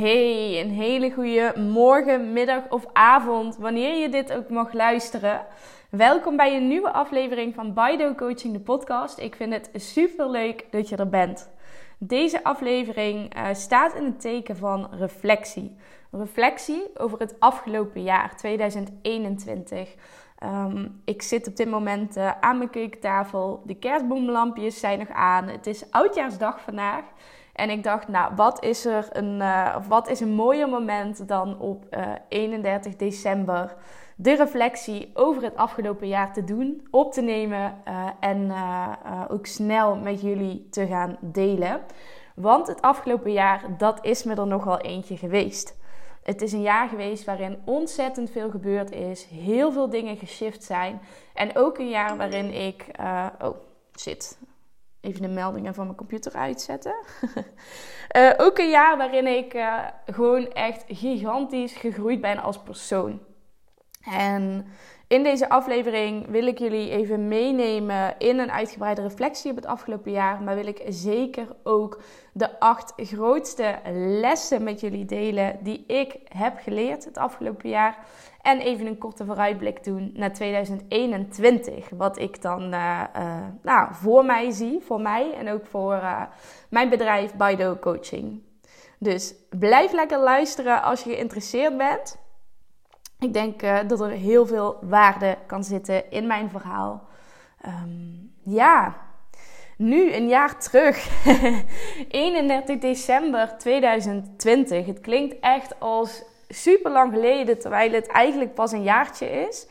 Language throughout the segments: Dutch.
Hey, een hele goede morgen, middag of avond, wanneer je dit ook mag luisteren. Welkom bij een nieuwe aflevering van Bido Coaching, de podcast. Ik vind het super leuk dat je er bent. Deze aflevering uh, staat in het teken van reflectie. Reflectie over het afgelopen jaar 2021. Um, ik zit op dit moment uh, aan mijn keukentafel. De kerstboomlampjes zijn nog aan. Het is oudjaarsdag vandaag. En ik dacht, nou, wat is er een, uh, wat is een mooier moment dan op uh, eh, 31 december de reflectie over het afgelopen jaar te doen, op te nemen uh, en ook snel met jullie te gaan delen. Want het afgelopen jaar, dat is me er nogal eentje geweest. Het is een jaar geweest waarin ontzettend veel gebeurd is, heel veel dingen geshift zijn. En ook een jaar waarin ik. oh, zit even de meldingen van mijn computer uitzetten. uh, ook een jaar waarin ik uh, gewoon echt gigantisch gegroeid ben als persoon. En in deze aflevering wil ik jullie even meenemen in een uitgebreide reflectie op het afgelopen jaar. Maar wil ik zeker ook de acht grootste lessen met jullie delen die ik heb geleerd het afgelopen jaar. En even een korte vooruitblik doen naar 2021. Wat ik dan uh, uh, nou, voor mij zie, voor mij en ook voor uh, mijn bedrijf Bido Coaching. Dus blijf lekker luisteren als je geïnteresseerd bent. Ik denk dat er heel veel waarde kan zitten in mijn verhaal. Um, ja, nu een jaar terug, 31 december 2020. Het klinkt echt als super lang geleden, terwijl het eigenlijk pas een jaartje is.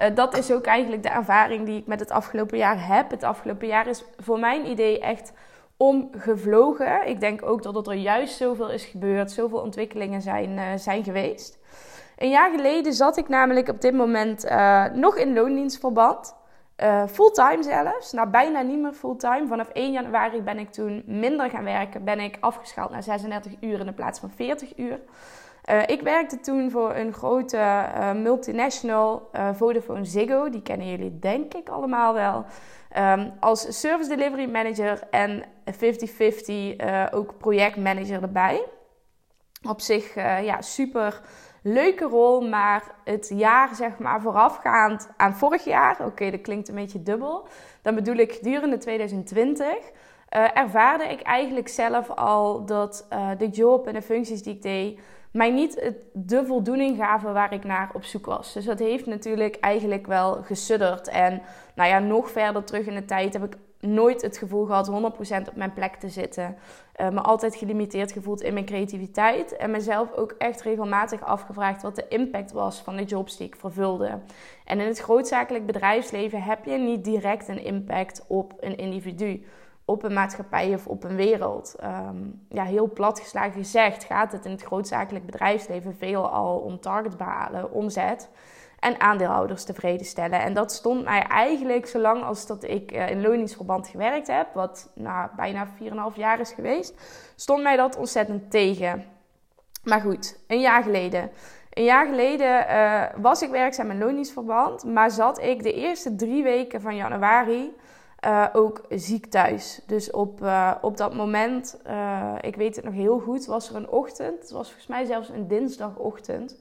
Uh, dat is ook eigenlijk de ervaring die ik met het afgelopen jaar heb. Het afgelopen jaar is voor mijn idee echt omgevlogen. Ik denk ook dat er juist zoveel is gebeurd, zoveel ontwikkelingen zijn, uh, zijn geweest. Een jaar geleden zat ik namelijk op dit moment uh, nog in loondienstverband. fulltime zelfs, nou bijna niet meer fulltime. Vanaf 1 januari ben ik toen minder gaan werken. Ben ik afgeschaald naar 36 uur in de plaats van 40 uur. Uh, ik werkte toen voor een grote uh, multinational, uh, Vodafone Ziggo. Die kennen jullie denk ik allemaal wel. Um, als service delivery manager en 50-50 ook projectmanager erbij. Op zich ja, super leuke rol, maar het jaar zeg maar voorafgaand aan vorig jaar, oké dat klinkt een beetje dubbel. Dan bedoel ik gedurende 2020 ervaarde ik eigenlijk zelf al dat de job en de functies die ik deed mij niet de voldoening gaven waar ik naar op zoek was. Dus dat heeft natuurlijk eigenlijk wel gesudderd. En nou ja, nog verder terug in de tijd heb ik nooit het gevoel gehad 100% op mijn plek te zitten. Uh, me altijd gelimiteerd gevoeld in mijn creativiteit. En mezelf ook echt regelmatig afgevraagd wat de impact was van de jobs die ik vervulde. En in het grootzakelijk bedrijfsleven heb je niet direct een impact op een individu op een maatschappij of op een wereld. Um, ja, heel platgeslagen gezegd gaat het in het grootzakelijk bedrijfsleven veel al om target behalen, omzet en aandeelhouders tevreden stellen. En dat stond mij eigenlijk, zolang als dat ik uh, in loningsverband gewerkt heb, wat nou, bijna 4,5 jaar is geweest, stond mij dat ontzettend tegen. Maar goed, een jaar geleden. Een jaar geleden uh, was ik werkzaam in loningsverband, maar zat ik de eerste drie weken van januari uh, ook ziek thuis. Dus op, uh, op dat moment, uh, ik weet het nog heel goed, was er een ochtend. Het was volgens mij zelfs een dinsdagochtend.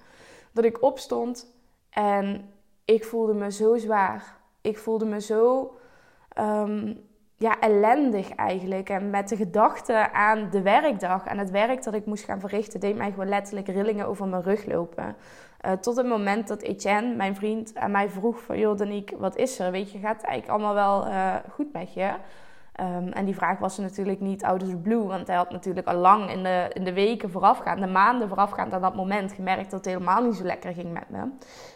Dat ik opstond en ik voelde me zo zwaar. Ik voelde me zo um, ja, ellendig eigenlijk. En met de gedachte aan de werkdag, aan het werk dat ik moest gaan verrichten, deed mij gewoon letterlijk rillingen over mijn rug lopen. Uh, tot het moment dat Etienne, mijn vriend, aan mij vroeg van... joh, Danique, wat is er? Weet je, gaat het eigenlijk allemaal wel uh, goed met je? Um, en die vraag was er natuurlijk niet out of blue. Want hij had natuurlijk al lang in de, in de weken voorafgaand, de maanden voorafgaand aan dat moment... gemerkt dat het helemaal niet zo lekker ging met me.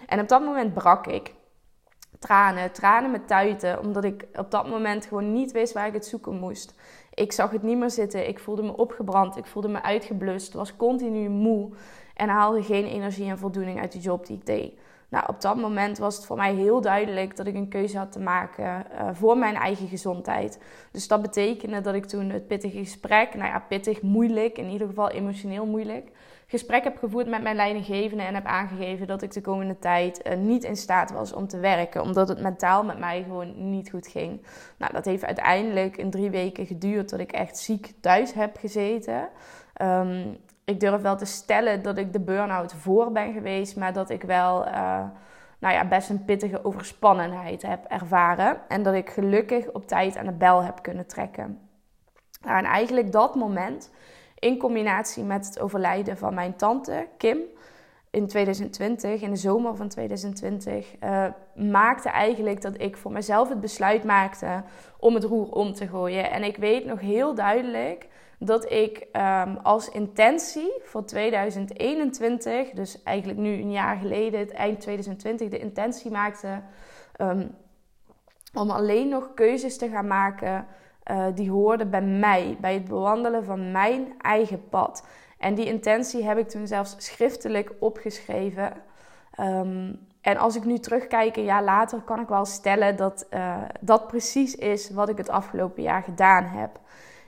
En op dat moment brak ik. Tranen, tranen met tuiten. Omdat ik op dat moment gewoon niet wist waar ik het zoeken moest. Ik zag het niet meer zitten. Ik voelde me opgebrand. Ik voelde me uitgeblust. was continu moe. En haalde geen energie en voldoening uit de job die ik deed. Nou, op dat moment was het voor mij heel duidelijk dat ik een keuze had te maken uh, voor mijn eigen gezondheid. Dus dat betekende dat ik toen het pittige gesprek, nou ja, pittig, moeilijk, in ieder geval emotioneel moeilijk, gesprek heb gevoerd met mijn leidinggevende en heb aangegeven dat ik de komende tijd uh, niet in staat was om te werken, omdat het mentaal met mij gewoon niet goed ging. Nou, dat heeft uiteindelijk in drie weken geduurd dat ik echt ziek thuis heb gezeten. Um, ik durf wel te stellen dat ik de burn-out voor ben geweest, maar dat ik wel uh, nou ja, best een pittige overspannenheid heb ervaren. En dat ik gelukkig op tijd aan de bel heb kunnen trekken. Nou, en eigenlijk dat moment, in combinatie met het overlijden van mijn tante Kim in 2020, in de zomer van 2020, uh, eh, maakte eigenlijk dat ik voor mezelf het besluit maakte om het roer om te gooien. En ik weet nog heel duidelijk dat ik um, als intentie voor 2021, dus eigenlijk nu een jaar geleden, het eind 2020, de intentie maakte um, om alleen nog keuzes te gaan maken uh, die hoorden bij mij, bij het bewandelen van mijn eigen pad. En die intentie heb ik toen zelfs schriftelijk opgeschreven. Um, en als ik nu terugkijk een jaar later, kan ik wel stellen dat uh, dat precies is wat ik het afgelopen jaar gedaan heb.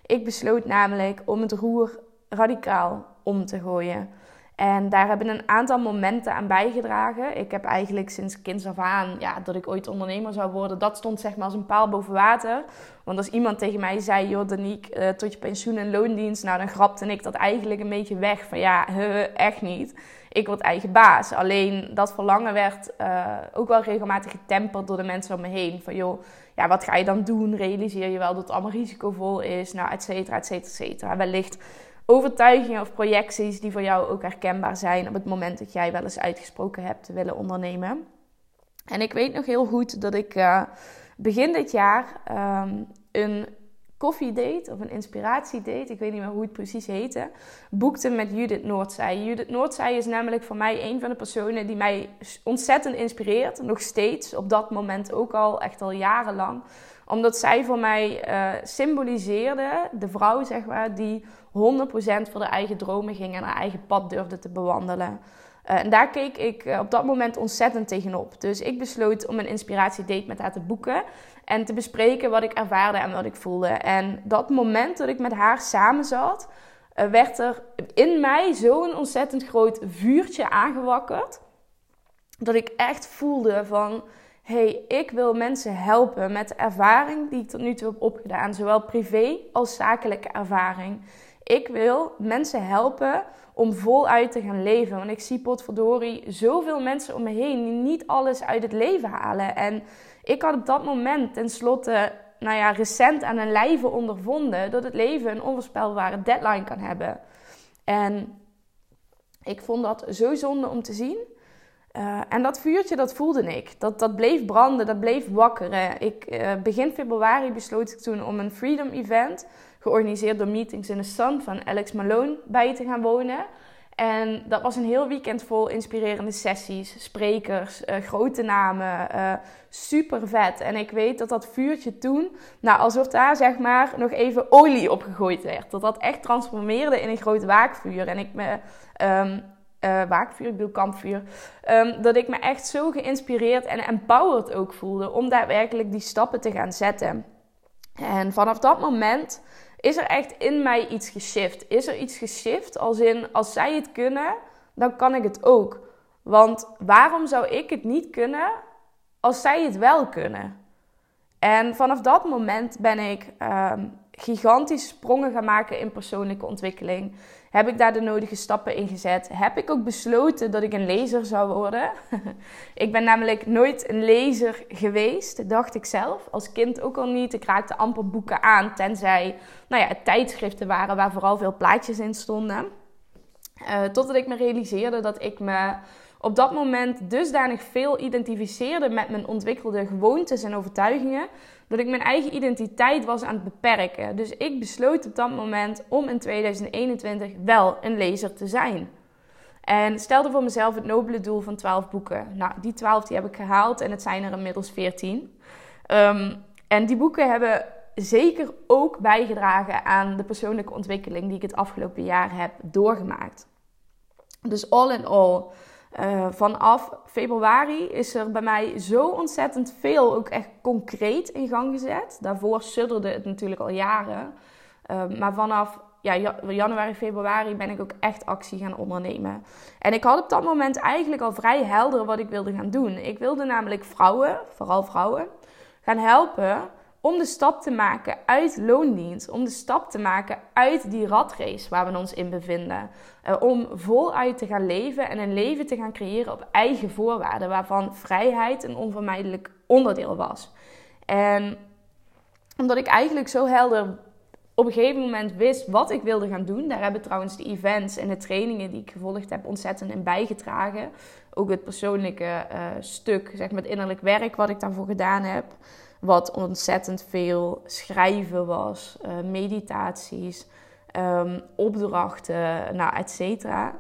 Ik besloot namelijk om het roer radicaal om te gooien. En daar hebben een aantal momenten aan bijgedragen. Ik heb eigenlijk sinds kinds af aan, ja, dat ik ooit ondernemer zou worden, dat stond zeg maar als een paal boven water. Want als iemand tegen mij zei, joh Danique, uh, tot je pensioen en loondienst, nou dan grapte ik dat eigenlijk een beetje weg. Van ja, echt niet. Ik word eigen baas. Alleen dat verlangen werd uh, ook wel regelmatig getemperd door de mensen om me heen. Van joh, ja, wat ga je dan doen? Realiseer je wel dat het allemaal risicovol is? Nou, et cetera, et cetera, et cetera. Wellicht overtuigingen of projecties die voor jou ook herkenbaar zijn op het moment dat jij wel eens uitgesproken hebt te willen ondernemen. En ik weet nog heel goed dat ik uh, begin dit jaar um, een koffiedate of een inspiratiedate, ik weet niet meer hoe het precies heette, boekte met Judith Noordzij. Judith Noordzij is namelijk voor mij een van de personen die mij ontzettend inspireert, nog steeds, op dat moment ook al, echt al jarenlang. Omdat zij voor mij uh, symboliseerde, de vrouw zeg maar, die 100% voor de eigen dromen ging en haar eigen pad durfde te bewandelen. Uh, en daar keek ik uh, op dat moment ontzettend tegenop. Dus ik besloot om een inspiratiedate met haar te boeken en te bespreken wat ik ervaarde en wat ik voelde. En dat moment dat ik met haar samen zat, uh, werd er in mij zo'n ontzettend groot vuurtje aangewakkerd. Dat ik echt voelde van, hey, ik wil mensen helpen met de ervaring die ik tot nu toe heb opgedaan. Zowel privé als zakelijke ervaring. Ik wil mensen helpen om voluit te gaan leven. Want ik zie potverdorie zoveel mensen om me heen die niet alles uit het leven halen. En ik had op dat moment tenslotte, nou ja, recent aan een lijve ondervonden dat het leven een onvoorspelbare deadline kan hebben. En ik vond dat zo zonde om te zien. Uh, en dat vuurtje, dat voelde ik. Dat, dat bleef branden, dat bleef wakkeren. Ik, uh, begin februari besloot ik toen om een Freedom Event, georganiseerd door Meetings in the Sun van Alex Malone, bij te gaan wonen. En dat was een heel weekend vol inspirerende sessies, sprekers, uh, grote namen, uh, super vet. En ik weet dat dat vuurtje toen, nou alsof daar zeg maar nog even olie op gegooid werd. Dat dat echt transformeerde in een groot waakvuur. En ik me, um, uh, waakvuur, ik bedoel kampvuur. Um, dat ik me echt zo geïnspireerd en empowered ook voelde om daadwerkelijk die stappen te gaan zetten. En vanaf dat moment is er echt in mij iets geshift? Is er iets geshift als in als zij het kunnen, dan kan ik het ook? Want waarom zou ik het niet kunnen als zij het wel kunnen? En vanaf dat moment ben ik um, gigantische sprongen gaan maken in persoonlijke ontwikkeling. Heb ik daar de nodige stappen in gezet? Heb ik ook besloten dat ik een lezer zou worden? ik ben namelijk nooit een lezer geweest, dacht ik zelf. Als kind ook al niet. Ik raakte amper boeken aan, tenzij nou ja, tijdschriften waren waar vooral veel plaatjes in stonden. Uh, totdat ik me realiseerde dat ik me op dat moment dusdanig veel identificeerde met mijn ontwikkelde gewoontes en overtuigingen, dat ik mijn eigen identiteit was aan het beperken. Dus ik besloot op dat moment om in 2021 wel een lezer te zijn. En stelde voor mezelf het nobele doel van 12 boeken. Nou, die 12 die heb ik gehaald en het zijn er inmiddels 14. Um, ehm, en die boeken hebben zeker ook bijgedragen aan de persoonlijke ontwikkeling die ik het afgelopen jaar heb doorgemaakt. Dus all in all uh, vanaf februari is er bij mij zo ontzettend veel ook echt concreet in gang gezet. Daarvoor sudderde het natuurlijk al jaren. Uh, maar vanaf ja, januari, februari ben ik ook echt actie gaan ondernemen. En ik had op dat moment eigenlijk al vrij helder wat ik wilde gaan doen. Ik wilde namelijk vrouwen, vooral vrouwen, gaan helpen om de stap te maken uit loondienst. Om de stap te maken uit die ratrace waar we ons in bevinden. Uh, om voluit te gaan leven en een leven te gaan creëren op eigen voorwaarden. Waarvan vrijheid een onvermijdelijk onderdeel was. En omdat ik eigenlijk zo helder op een gegeven moment wist wat ik wilde gaan doen. Daar hebben trouwens de events en de trainingen die ik gevolgd heb ontzettend in bijgedragen. Ook het persoonlijke uh, stuk, zeg maar het innerlijk werk wat ik daarvoor gedaan heb. Wat ontzettend veel schrijven was, uh, meditaties, um, opdrachten, nou, et cetera.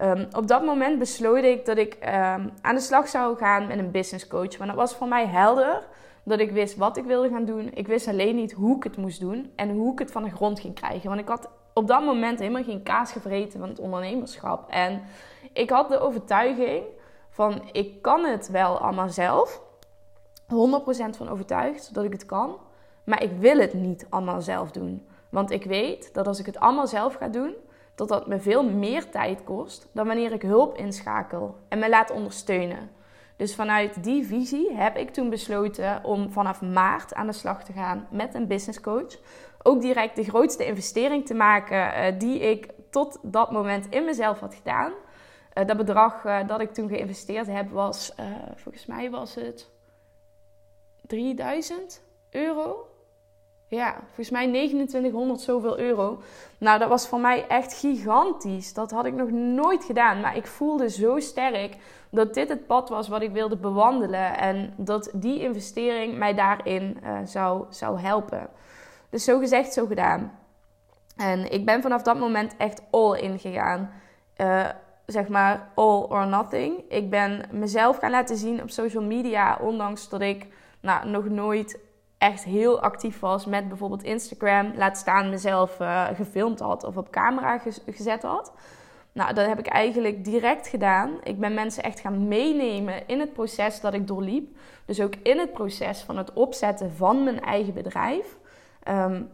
Um, op dat moment besloot ik dat ik um, aan de slag zou gaan met een business coach. Maar dat was voor mij helder dat ik wist wat ik wilde gaan doen. Ik wist alleen niet hoe ik het moest doen en hoe ik het van de grond ging krijgen. Want ik had op dat moment helemaal geen kaas gevreten van het ondernemerschap. En ik had de overtuiging van ik kan het wel allemaal zelf. 100% van overtuigd dat ik het kan. Maar ik wil het niet allemaal zelf doen. Want ik weet dat als ik het allemaal zelf ga doen, dat dat me veel meer tijd kost dan wanneer ik hulp inschakel en me laat ondersteunen. Dus vanuit die visie heb ik toen besloten om vanaf maart aan de slag te gaan met een business coach. Ook direct de grootste investering te maken uh, die ik tot dat moment in mezelf had gedaan. Uh, dat bedrag uh, dat ik toen geïnvesteerd heb was, volgens mij was het 3000 euro. Ja, volgens mij 2900 zoveel euro. Nou, dat was voor mij echt gigantisch. Dat had ik nog nooit gedaan. Maar ik voelde zo sterk dat dit het pad was wat ik wilde bewandelen. En dat die investering mij daarin uh, zou, zou helpen. Dus zo gezegd, zo gedaan. En ik ben vanaf dat moment echt all in gegaan. Uh, zeg maar all or nothing. Ik ben mezelf gaan laten zien op social media. Ondanks dat ik nou, nog nooit echt heel actief was met bijvoorbeeld Instagram. Laat staan mezelf uh, gefilmd had of op camera gezet had. Nou, dat heb ik eigenlijk direct gedaan. Ik ben mensen echt gaan meenemen in het proces dat ik doorliep. Dus ook in het proces van het opzetten van mijn eigen bedrijf. Um,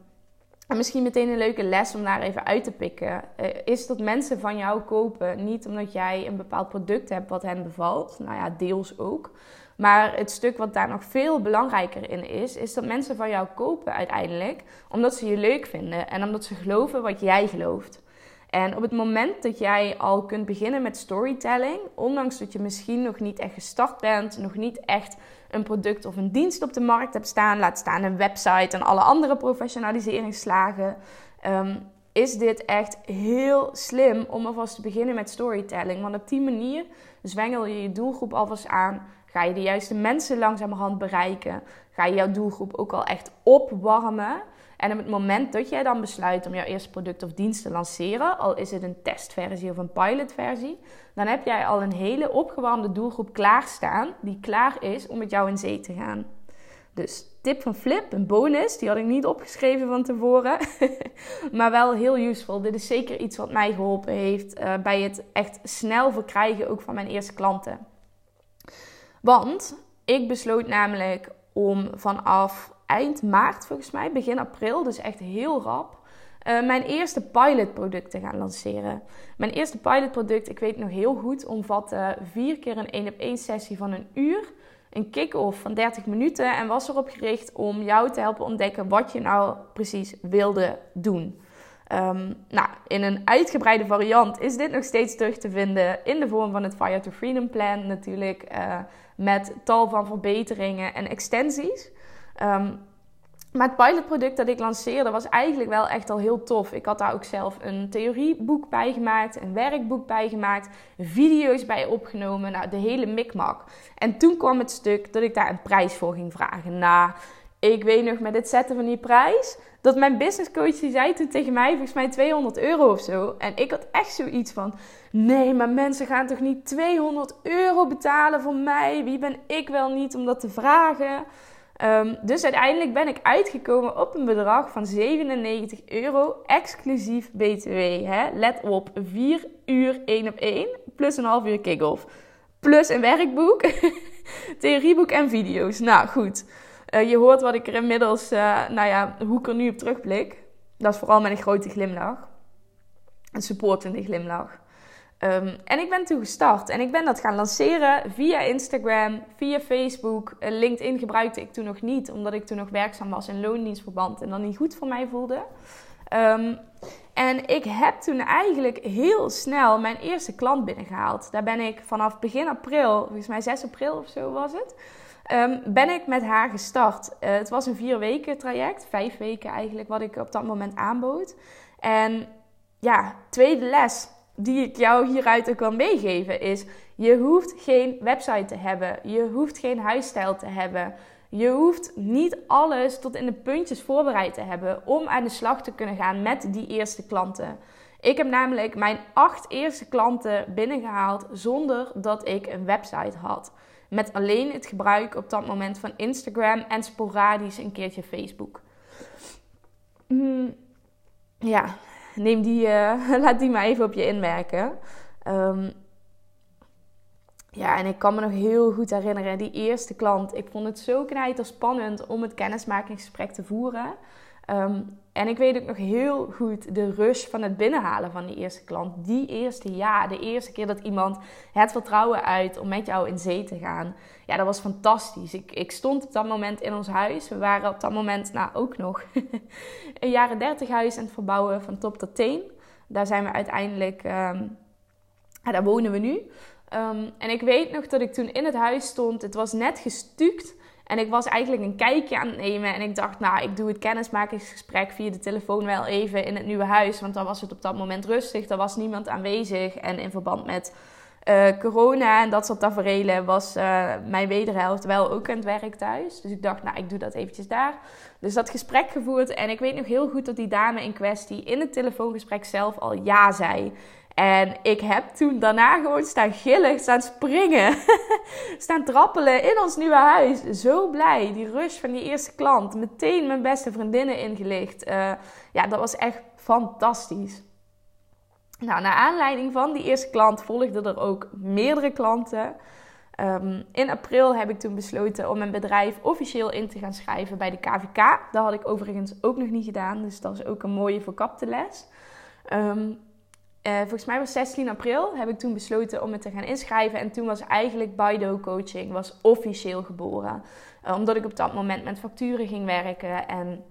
en misschien meteen een leuke les om daar even uit te pikken. Uh, is dat mensen van jou kopen niet omdat jij een bepaald product hebt wat hen bevalt. Nou ja, deels ook. Maar het stuk wat daar nog veel belangrijker in is, is dat mensen van jou kopen uiteindelijk omdat ze je leuk vinden en omdat ze geloven wat jij gelooft. En op het moment dat jij al kunt beginnen met storytelling, ondanks dat je misschien nog niet echt gestart bent, nog niet echt een product of een dienst op de markt hebt staan, laat staan een website en alle andere professionaliseringsslagen, um, is dit echt heel slim om alvast te beginnen met storytelling. Want op die manier zwengel je je doelgroep alvast aan, ga je de juiste mensen langzamerhand bereiken, ga je jouw doelgroep ook al echt opwarmen. En op het moment dat jij dan besluit om jouw eerste product of dienst te lanceren, al is het een testversie of een pilotversie, dan heb jij al een hele opgewarmde doelgroep klaarstaan die klaar is om met jou in zee te gaan. Dus tip van Flip, een bonus, die had ik niet opgeschreven van tevoren, maar wel heel useful. Dit is zeker iets wat mij geholpen heeft uh, bij het echt snel verkrijgen ook van mijn eerste klanten. Want ik besloot namelijk om vanaf eind maart volgens mij, begin april, dus echt heel rap, uh, mijn eerste pilotproduct te gaan lanceren. Mijn eerste pilotproduct, ik weet nog heel goed, omvatte vier keer een 1 op 1 sessie van een uur. Een kick-off van 30 minuten en was erop gericht om jou te helpen ontdekken wat je nou precies wilde doen. Um, nou, in een uitgebreide variant is dit nog steeds terug te vinden in de vorm van het Fire to Freedom Plan natuurlijk. Uh, met tal van verbeteringen en extensies. Um, maar het pilotproduct dat ik lanceerde was eigenlijk wel echt al heel tof. Ik had daar ook zelf een theorieboek bij gemaakt, een werkboek bij gemaakt, video's bij opgenomen, nou de hele mikmak. En toen kwam het stuk dat ik daar een prijs voor ging vragen. Nou, ik weet nog met het zetten van die prijs, dat mijn businesscoach die zei toen tegen mij, volgens mij 200 euro of zo. En ik had echt zoiets van, nee, maar mensen gaan toch niet 200 euro betalen voor mij? Wie ben ik wel niet om dat te vragen? Um, dus uiteindelijk ben ik uitgekomen op een bedrag van 97 euro, exclusief BTW. Hè? Let op, 4 uur 1 op 1, plus een half uur kick-off. Plus een werkboek, theorieboek en video's. Nou goed, uh, je hoort wat ik er inmiddels, uh, nou ja, hoe ik er nu op terugblik. Dat is vooral een grote glimlach. Een supportende glimlach. Ehm, en ik ben toen gestart en ik ben dat gaan lanceren via Instagram, via Facebook. Uh, LinkedIn gebruikte ik toen nog niet, omdat ik toen nog werkzaam was in loondienstverband en dat niet goed voor mij voelde. Um, en ik heb toen eigenlijk heel snel mijn eerste klant binnengehaald. Daar ben ik vanaf begin april, volgens mij 6 april of zo was het, um, ben ik met haar gestart. Uh, het was een vier weken traject, vijf weken eigenlijk, wat ik op dat moment aanbood. En ja, tweede les die ik jou hieruit ook kan meegeven is: je hoeft geen website te hebben, je hoeft geen huisstijl te hebben. Je hoeft niet alles tot in de puntjes voorbereid te hebben om aan de slag te kunnen gaan met die eerste klanten. Ik heb namelijk mijn acht eerste klanten binnengehaald zonder dat ik een website had. Met alleen het gebruik op dat moment van Instagram en sporadisch een keertje Facebook. Hmm, ja, neem die, uh, laat die maar even op je inwerken. Um, ja, en ik kan me nog heel goed herinneren, die eerste klant. Ik vond het zo knijter spannend om het kennismakingsgesprek te voeren. Ehm, en ik weet ook nog heel goed de rush van het binnenhalen van die eerste klant. Die eerste jaar, de eerste keer dat iemand het vertrouwen uit om met jou in zee te gaan. Ja, dat was fantastisch. Ik, ik stond op dat moment in ons huis. We waren op dat moment, nou ook nog, een jaren dertig huis aan het verbouwen van top tot teen. Daar zijn we uiteindelijk, um, daar wonen we nu. Ehm, en ik weet nog dat ik toen in het huis stond. Het was net gestuukt. En ik was eigenlijk een kijkje aan het nemen. En ik dacht, nou, ik doe het kennismakingsgesprek via de telefoon wel even in het nieuwe huis. Want dan was het op dat moment rustig. Er was niemand aanwezig. En in verband met uh, corona en dat soort tafereelen was uh, mijn wederhelft wel ook aan het werk thuis. Dus ik dacht, nou, ik doe dat eventjes daar. Dus dat gesprek gevoerd. En ik weet nog heel goed dat die dame in kwestie in het telefoongesprek zelf al ja zei. En ik heb toen daarna gewoon staan gillen, staan springen, staan trappelen in ons nieuwe huis. Zo blij, die rush van die eerste klant. Meteen mijn beste vriendinnen ingelicht. Uh, ja, dat was echt fantastisch. Nou, naar aanleiding van die eerste klant volgden er ook meerdere klanten. Um, in april heb ik toen besloten om mijn bedrijf officieel in te gaan schrijven bij de KVK. Dat had ik overigens ook nog niet gedaan, dus dat is ook een mooie verkapte les. Um, uh, volgens mij was 16 april, heb ik toen besloten om me te gaan inschrijven. En toen was eigenlijk Baido Coaching was officieel geboren. Uh, omdat ik op dat moment met facturen ging werken. En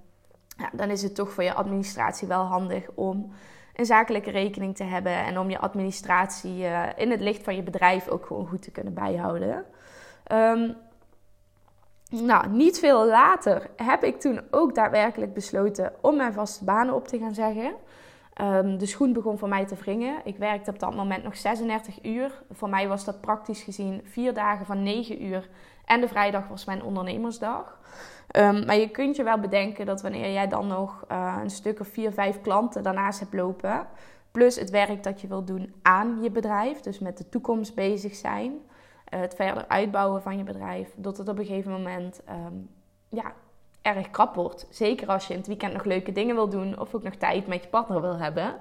ja, dan is het toch voor je administratie wel handig om een zakelijke rekening te hebben. En om je administratie uh, in het licht van je bedrijf ook gewoon goed te kunnen bijhouden. Um, nou, niet veel later heb ik toen ook daadwerkelijk besloten om mijn vaste banen op te gaan zeggen. Um, de schoen begon voor mij te wringen. Ik werkte op dat moment nog 36 uur. Voor mij was dat praktisch gezien vier dagen van 9 uur. En de vrijdag was mijn ondernemersdag. Um, maar je kunt je wel bedenken dat wanneer jij dan nog uh, een stuk of vier, vijf klanten daarnaast hebt lopen. Plus het werk dat je wilt doen aan je bedrijf. Dus met de toekomst bezig zijn. Uh, het verder uitbouwen van je bedrijf. Dat het op een gegeven moment um, ja, erg krap wordt. Zeker als je in het weekend nog leuke dingen wil doen of ook nog tijd met je partner wil hebben.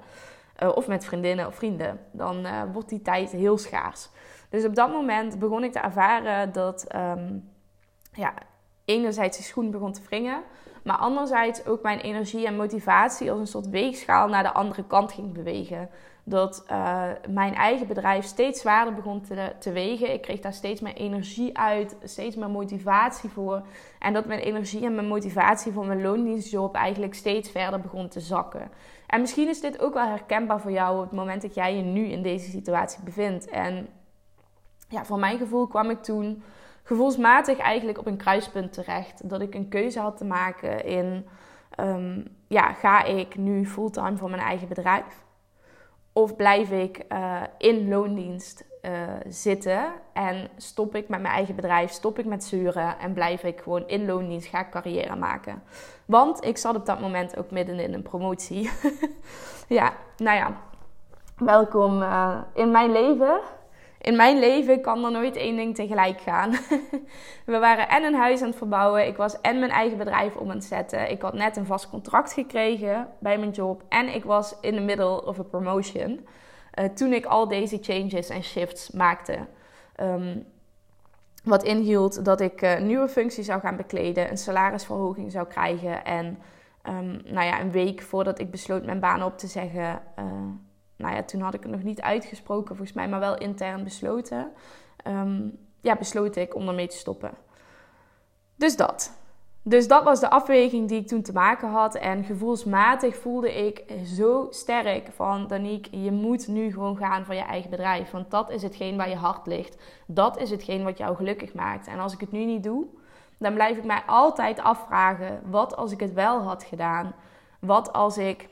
Uh, of met vriendinnen of vrienden. Dan uh, wordt die tijd heel schaars. Dus op dat moment begon ik te ervaren dat um, ja, enerzijds de schoen begon te wringen. Maar anderzijds ook mijn energie en motivatie als een soort weegschaal naar de andere kant ging bewegen dat uh, mijn eigen bedrijf steeds zwaarder begon te, te, wegen. Ik kreeg daar steeds meer energie uit, steeds meer motivatie voor. En dat mijn energie en mijn motivatie voor mijn loondienstjob eigenlijk steeds verder begon te zakken. En misschien is dit ook wel herkenbaar voor jou op het moment dat jij je nu in deze situatie bevindt. En ja, voor mijn gevoel kwam ik toen gevoelsmatig eigenlijk op een kruispunt terecht. Dat ik een keuze had te maken in, um, ja, ga ik nu fulltime voor mijn eigen bedrijf? Of blijf ik uh, in loondienst uh, zitten en stop ik met mijn eigen bedrijf, stop ik met zeuren en blijf ik gewoon in loondienst, ga ik carrière maken. Want ik zat op dat moment ook midden in een promotie. ja, nou ja, welkom uh, in mijn leven in mijn leven kan er nooit één ding tegelijk gaan. we waren en een huis aan het verbouwen. Ik was en mijn eigen bedrijf om aan het zetten. Ik had net een vast contract gekregen bij mijn job. En ik was in the middle of a promotion. Uh, toen ik al deze changes en shifts maakte. Um, wat inhield dat ik een nieuwe functie zou gaan bekleden, een salarisverhoging zou krijgen. En um, nou ja, een week voordat ik besloot mijn baan op te zeggen, uh, nou ja, toen had ik het nog niet uitgesproken volgens mij, maar wel intern besloten. Ehm, ja, besloot ik om ermee te stoppen. Dus dat. Dus dat was de afweging die ik toen te maken had. En gevoelsmatig voelde ik zo sterk van Danique, je moet nu gewoon gaan voor je eigen bedrijf. Want dat is hetgeen waar je hart ligt. Dat is hetgeen wat jou gelukkig maakt. En als ik het nu niet doe, dan blijf ik mij altijd afvragen: wat als ik het wel had gedaan? Wat als ik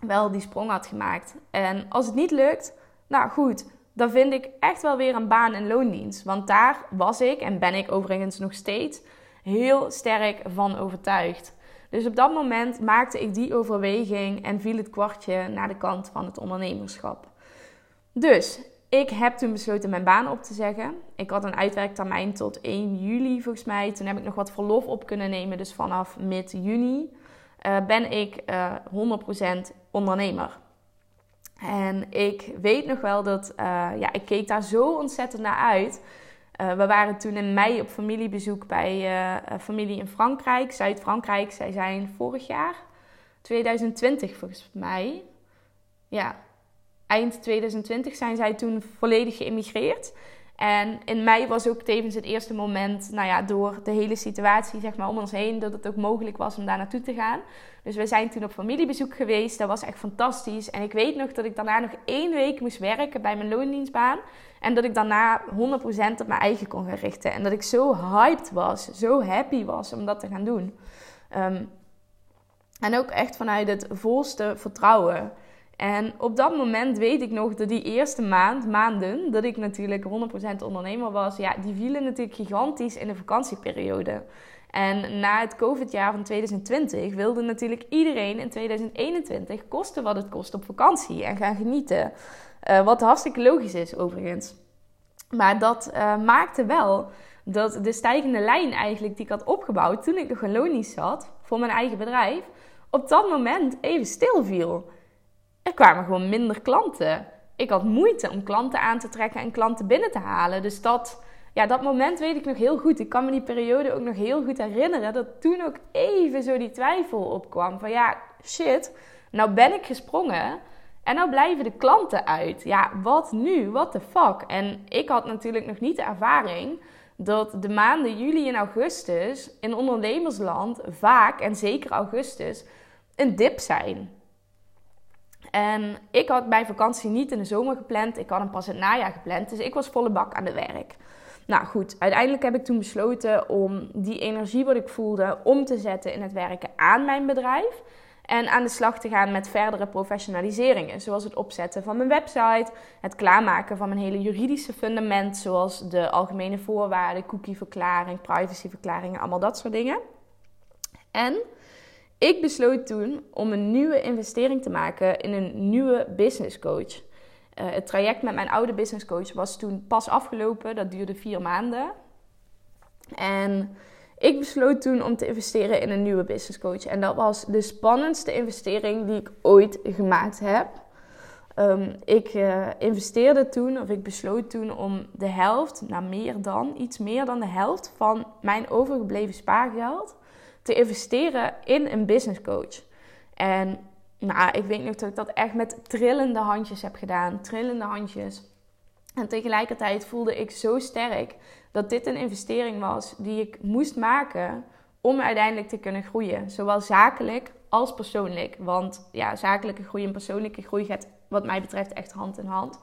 wel die sprong had gemaakt? En als het niet lukt, nou goed, dan vind ik echt wel weer een baan en loondienst. Want daar was ik en ben ik overigens nog steeds heel sterk van overtuigd. Dus op dat moment maakte ik die overweging en viel het kwartje naar de kant van het ondernemerschap. Dus ik heb toen besloten mijn baan op te zeggen. Ik had een uitwerktermijn tot 1 juli volgens mij. Toen heb ik nog wat verlof op kunnen nemen. Dus vanaf mid juni uh, ben ik uh, eh, 100% ondernemer. En ik weet nog wel dat uh, ja, ik keek daar zo ontzettend naar uit. Uh, we waren toen in mei op familiebezoek bij uh, familie in Frankrijk, Zuid-Frankrijk. Zij zijn vorig jaar, 2020 volgens mij. Ja, eind 2020 zijn zij toen volledig geïmmigreerd. En in mei was ook tevens het eerste moment, nou ja, door de hele situatie zeg maar om ons heen, dat het ook mogelijk was om daar naartoe te gaan. Dus we zijn toen op familiebezoek geweest. Dat was echt fantastisch. En ik weet nog dat ik daarna nog één week moest werken bij mijn loondienstbaan. En dat ik daarna 100% op mijn eigen kon gaan richten. En dat ik zo hyped was, zo happy was om dat te gaan doen. Ehm, en ook echt vanuit het volste vertrouwen. En op dat moment weet ik nog dat die eerste maand, maanden, dat ik natuurlijk 100% ondernemer was, ja, die vielen natuurlijk gigantisch in de vakantieperiode. En na het COVID-jaar van 2020 wilde natuurlijk iedereen in 2021 kosten wat het kost op vakantie en gaan genieten. Uh, wat hartstikke logisch is overigens. Maar dat uh, maakte wel dat de stijgende lijn eigenlijk die ik had opgebouwd toen ik nog een loondienst zat voor mijn eigen bedrijf, op dat moment even stil viel. Er kwamen gewoon minder klanten. Ik had moeite om klanten aan te trekken en klanten binnen te halen. Dus dat, ja, dat moment weet ik nog heel goed. Ik kan me die periode ook nog heel goed herinneren. Dat toen ook even zo die twijfel opkwam. Van ja, shit, nou ben ik gesprongen. En nou blijven de klanten uit. Ja, wat nu? What the fuck? En ik had natuurlijk nog niet de ervaring dat de maanden juli en augustus in ondernemersland vaak, en zeker augustus, een dip zijn. En ik had mijn vakantie niet in de zomer gepland. Ik had hem pas in het najaar gepland. Dus ik was volle bak aan het werk. Nou goed, uiteindelijk heb ik toen besloten om die energie wat ik voelde om te zetten in het werken aan mijn bedrijf. En aan de slag te gaan met verdere professionaliseringen. Zoals het opzetten van mijn website, het klaarmaken van mijn hele juridische fundament. Zoals de algemene voorwaarden, cookieverklaring, privacyverklaringen, allemaal dat soort dingen. En ik besloot toen om een nieuwe investering te maken in een nieuwe business coach. Eh, het traject met mijn oude business coach was toen pas afgelopen. Dat duurde vier maanden. En ik besloot toen om te investeren in een nieuwe business coach. En dat was de spannendste investering die ik ooit gemaakt heb. Ehm, ik uh, investeerde toen, of ik besloot toen om de helft, nou meer dan, iets meer dan de helft van mijn overgebleven spaargeld te investeren in een business coach. En nou, ik weet nog dat ik dat echt met trillende handjes heb gedaan. Trillende handjes. En tegelijkertijd voelde ik zo sterk dat dit een investering was die ik moest maken om uiteindelijk te kunnen groeien. Zowel zakelijk als persoonlijk. Want ja, zakelijke groei en persoonlijke groei gaat wat mij betreft echt hand in hand.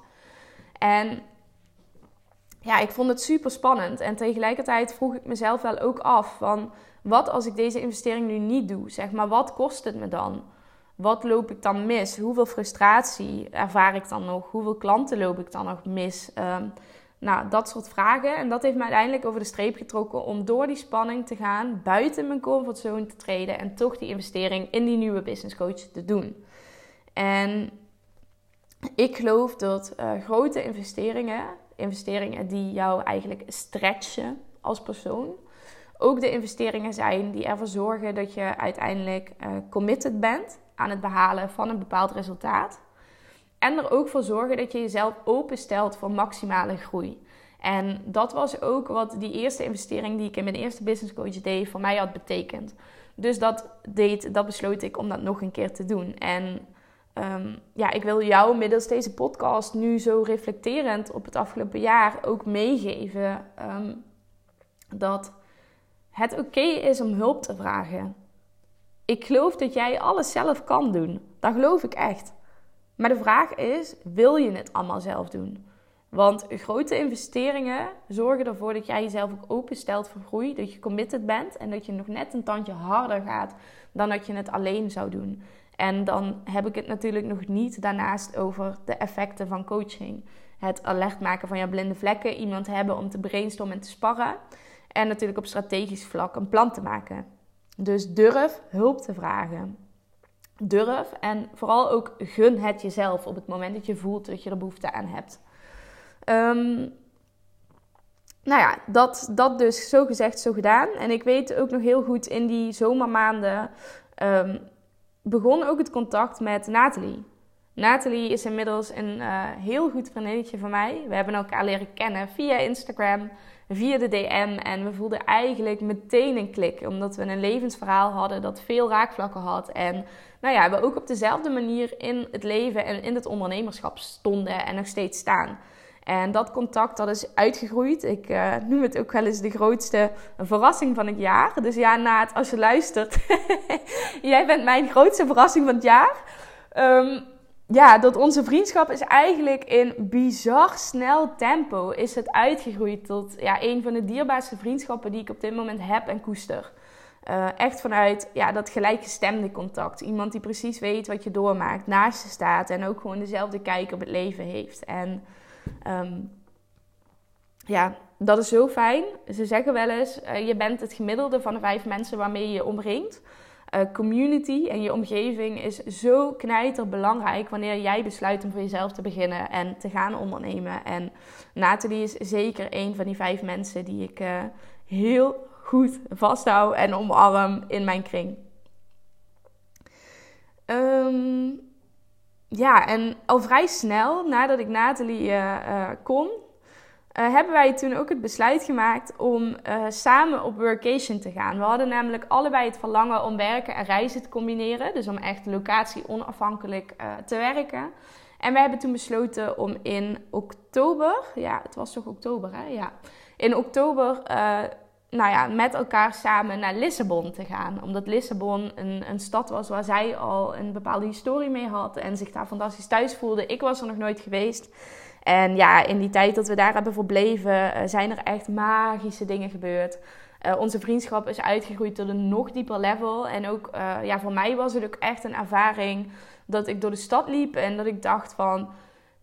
En ja, ik vond het super spannend. En tegelijkertijd vroeg ik mezelf wel ook af van... wat als ik deze investering nu niet doe? Zeg maar, wat kost het me dan? Wat loop ik dan mis? Hoeveel frustratie ervaar ik dan nog? Hoeveel klanten loop ik dan nog mis? Um, nou, dat soort vragen. En dat heeft me uiteindelijk over de streep getrokken om door die spanning te gaan, buiten mijn comfortzone te treden en toch die investering in die nieuwe business coach te doen. En ik geloof dat uh, grote investeringen, investeringen die jou eigenlijk stretchen als persoon, ook de investeringen zijn die ervoor zorgen dat je uiteindelijk uh, committed bent aan het behalen van een bepaald resultaat. En er ook voor zorgen dat je jezelf openstelt voor maximale groei. En dat was ook wat die eerste investering die ik in mijn eerste business coach deed voor mij had betekend. Dus dat, deed, dat besloot ik om dat nog een keer te doen. En ehm, ja, ik wil jou middels deze podcast nu zo reflecterend op het afgelopen jaar ook meegeven ehm, dat het oké is om hulp te vragen. Ik geloof dat jij alles zelf kan doen. Dat geloof ik echt. Maar de vraag is: wil je het allemaal zelf doen? Want grote investeringen zorgen ervoor dat jij jezelf ook openstelt voor groei, dat je committed bent en dat je nog net een tandje harder gaat dan dat je het alleen zou doen. En dan heb ik het natuurlijk nog niet daarnaast over de effecten van coaching. Het alert maken van je blinde vlekken, iemand hebben om te brainstormen en te sparren. En natuurlijk op strategisch vlak een plan te maken. Dus durf hulp te vragen. Durf en vooral ook gun het jezelf op het moment dat je voelt dat je er behoefte aan hebt. Um, nou ja, dat, dat dus zo gezegd, zo gedaan. En ik weet ook nog heel goed in die zomermaanden um, begon ook het contact met Nathalie. Nathalie is inmiddels een uh, heel goed vriendinnetje van mij. We hebben elkaar leren kennen via Instagram, via de DM. En we voelden eigenlijk meteen een klik. Omdat we een levensverhaal hadden dat veel raakvlakken had. En nou ja, we ook op dezelfde manier in het leven en in het ondernemerschap stonden en nog steeds staan. En dat contact dat is uitgegroeid. Ik uh, noem het ook wel eens de grootste verrassing van het jaar. Dus ja, Naat, als je luistert, jij bent mijn grootste verrassing van het jaar. Um, ja, dat onze vriendschap is eigenlijk in bizar snel tempo is het uitgegroeid tot ja, een van de dierbaarste vriendschappen die ik op dit moment heb en koester. Uh, echt vanuit ja, dat gelijkgestemde contact. Iemand die precies weet wat je doormaakt, naast je staat en ook gewoon dezelfde kijk op het leven heeft. En um, ja, dat is zo fijn. Ze zeggen wel eens, uh, je bent het gemiddelde van de vijf mensen waarmee je je omringt. Uh, community en je omgeving is zo knijter belangrijk wanneer jij besluit om voor jezelf te beginnen en te gaan ondernemen. En Nathalie is zeker een van die vijf mensen die ik uh, heel goed vasthoud en omarm in mijn kring. Um, ja, en al vrij snel nadat ik Nathalie uh, kon, uh, hebben wij toen ook het besluit gemaakt om samen op workation te gaan. We hadden namelijk allebei het verlangen om werken en reizen te combineren. Dus om echt locatie onafhankelijk te werken. En we hebben toen besloten om in oktober, ja, het was toch oktober hè? Ja. In oktober nou ja, met elkaar samen naar Lissabon te gaan. Omdat Lissabon een, een stad was waar zij al een bepaalde historie mee had en zich daar fantastisch thuis voelde. Ik was er nog nooit geweest. En ja, in die tijd dat we daar hebben verbleven, eh, zijn er echt magische dingen gebeurd. Uh, onze vriendschap is uitgegroeid tot een nog dieper level. En ook uh, ja, voor mij was het ook echt een ervaring dat ik door de stad liep en dat ik dacht van...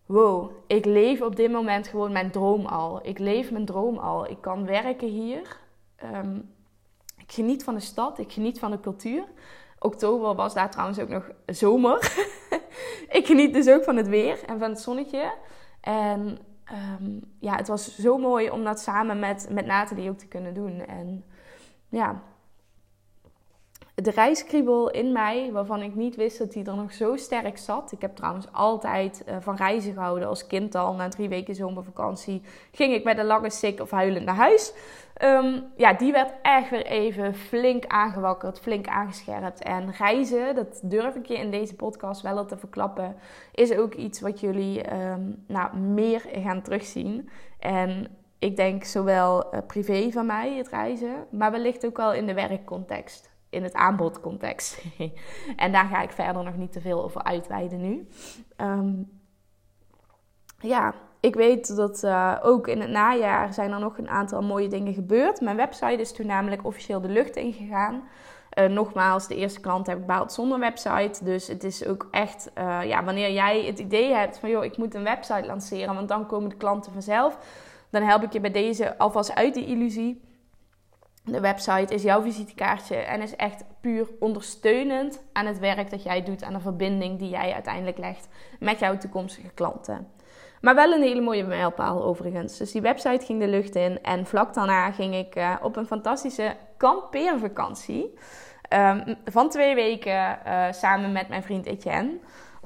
Wow, ik leef op dit moment gewoon mijn droom al. Ik leef mijn droom al. Ik kan werken hier. Um, ik geniet van de stad, ik geniet van de cultuur. Oktober was daar trouwens ook nog zomer. ik geniet dus ook van het weer en van het zonnetje. En um, ja, het was zo mooi om dat samen met, met Nathalie ook te kunnen doen. En ja, de reiskriebel in mij, waarvan ik niet wist dat die er nog zo sterk zat. Ik heb trouwens altijd uh, van reizen gehouden als kind al. Na drie weken zomervakantie ging ik met een lange sik of huilend naar huis. Um, ja, die werd echt weer even flink aangewakkerd, flink aangescherpt. En reizen, dat durf ik je in deze podcast wel te verklappen, is ook iets wat jullie um, nou, meer gaan terugzien. En ik denk zowel uh, privé van mij, het reizen, maar wellicht ook wel in de werkcontext in het aanbodcontext. en daar ga ik verder nog niet te veel over uitweiden nu. Um, ja, ik weet dat uh, ook in het najaar zijn er nog een aantal mooie dingen gebeurd. Mijn website is toen namelijk officieel de lucht ingegaan. Uh, nogmaals, de eerste klant heb ik behaald zonder website. Dus het is ook echt, uh, ja, wanneer jij het idee hebt van, joh, ik moet een website lanceren, want dan komen de klanten vanzelf. Dan help ik je bij deze alvast uit die illusie. De website is jouw visitekaartje en is echt puur ondersteunend aan het werk dat jij doet, aan de verbinding die jij uiteindelijk legt met jouw toekomstige klanten. Maar wel een hele mooie mijlpaal overigens. Dus die website ging de lucht in en vlak daarna ging ik uh, op een fantastische kampeervakantie. Um, van twee weken uh, samen met mijn vriend Etienne.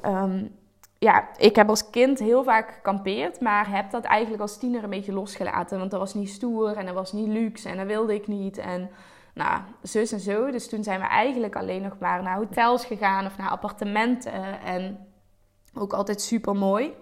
Um, ja, ik heb als kind heel vaak gekampeerd, maar heb dat eigenlijk als tiener een beetje losgelaten. Want dat was niet stoer en dat was niet luxe en dat wilde ik niet. En nou, zus en zo. Dus toen zijn we eigenlijk alleen nog maar naar hotels gegaan of naar appartementen. En Ook altijd super mooi.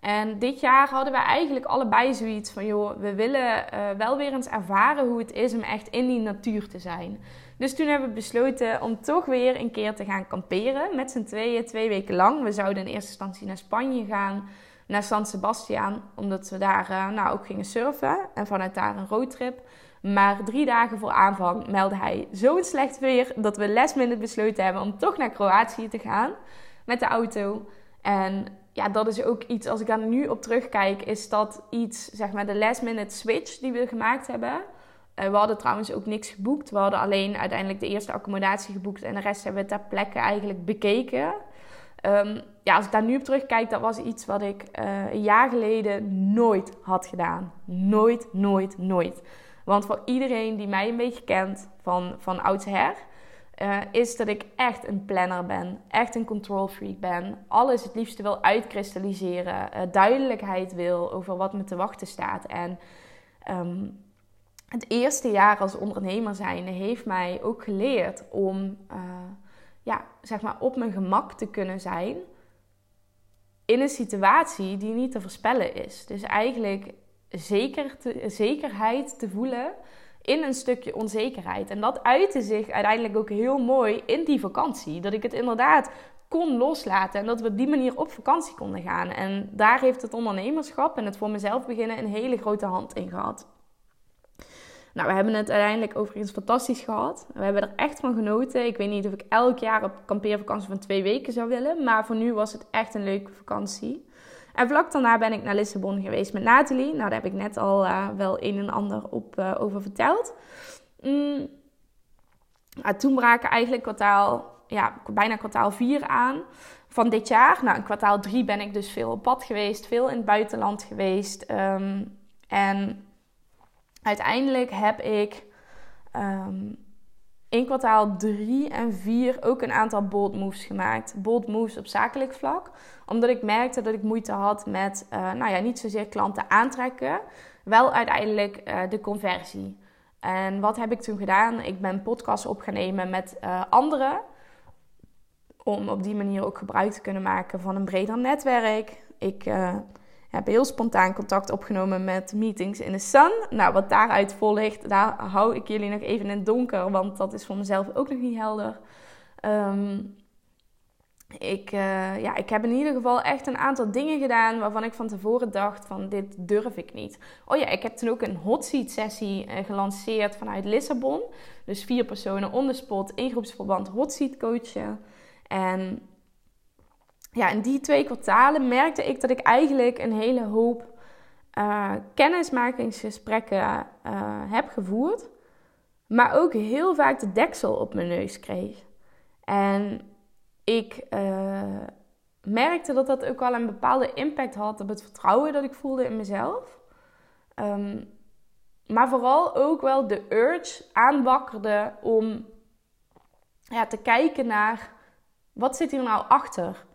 En dit jaar hadden we eigenlijk allebei zoiets van, joh, we willen uh, wel weer eens ervaren hoe het is om echt in die natuur te zijn. Dus toen hebben we besloten om toch weer een keer te gaan kamperen met z'n tweeën, twee weken lang. We zouden in eerste instantie naar Spanje gaan, naar San Sebastian, omdat we daar uh, nou ook gingen surfen en vanuit daar een roadtrip. Maar drie dagen voor aanvang meldde hij zo'n slecht weer dat we last minute besloten hebben om toch naar Kroatië te gaan met de auto. En ja, dat is ook iets, als ik daar nu op terugkijk, is dat iets, zeg maar, de last minute switch die we gemaakt hebben. Uh, we hadden trouwens ook niks geboekt. We hadden alleen uiteindelijk de eerste accommodatie geboekt en de rest hebben we ter plekke eigenlijk bekeken. Um, ja, als ik daar nu op terugkijk, dat was iets wat ik uh, een jaar geleden nooit had gedaan. Nooit, nooit, nooit. Want voor iedereen die mij een beetje kent van, van oudsher, uh, is dat ik echt een planner ben. Echt een control freak ben. Alles het liefste wil uitkristalliseren. Duidelijkheid wil over wat me te wachten staat. En um, het eerste jaar als ondernemer zijnde heeft mij ook geleerd om uh, ja, zeg maar op mijn gemak te kunnen zijn in een situatie die niet te voorspellen is. Dus eigenlijk zeker zekerheid te voelen in een stukje onzekerheid. En dat uitte zich uiteindelijk ook heel mooi in die vakantie. Dat ik het inderdaad kon loslaten en dat we op die manier op vakantie konden gaan. En daar heeft het ondernemerschap en het voor mezelf beginnen een hele grote hand in gehad. Nou, we hebben het uiteindelijk overigens fantastisch gehad. We hebben er echt van genoten. Ik weet niet of ik elk jaar op kampeervakantie van twee weken zou willen. Maar voor nu was het echt een leuke vakantie. En vlak daarna ben ik naar Lissabon geweest met Nathalie. Nou, daar heb ik net al uh, wel een en ander op, uh, over verteld. Mm. Toen braken eigenlijk kwartaal, ja, bijna kwartaal 4 aan van dit jaar. Nou, in kwartaal 3 ben ik dus veel op pad geweest, veel in het buitenland geweest. Um, en uiteindelijk heb ik um, in kwartaal 3 en 4 ook een aantal bold moves gemaakt. Bold moves op zakelijk vlak. Omdat ik merkte dat ik moeite had met, uh, nou ja, niet zozeer klanten aantrekken. Wel uiteindelijk uh, de conversie. En wat heb ik toen gedaan? Ik ben podcasts op gaan nemen met uh, anderen. Om op die manier ook gebruik te kunnen maken van een breder netwerk. Ik heb heel spontaan contact opgenomen met Meetings in the Sun. Nou, wat daaruit volgt, daar hou ik jullie nog even in het donker, want dat is voor mezelf ook nog niet helder. Um, ik, uh, ja, ik heb in ieder geval echt een aantal dingen gedaan waarvan ik van tevoren dacht van dit durf ik niet. Oh ja, ik heb toen ook een hot seat sessie uh, gelanceerd vanuit Lissabon. Dus vier personen on the spot in groepsverband hot seat coachen. En ja, in die twee kwartalen merkte ik dat ik eigenlijk een hele hoop uh, kennismakingsgesprekken uh, heb gevoerd. Maar ook heel vaak de deksel op mijn neus kreeg. En ik uh, merkte dat dat ook wel een bepaalde impact had op het vertrouwen dat ik voelde in mezelf. Um, maar vooral ook wel de urge aanwakkerde om ja, te kijken naar wat zit hier nou achter?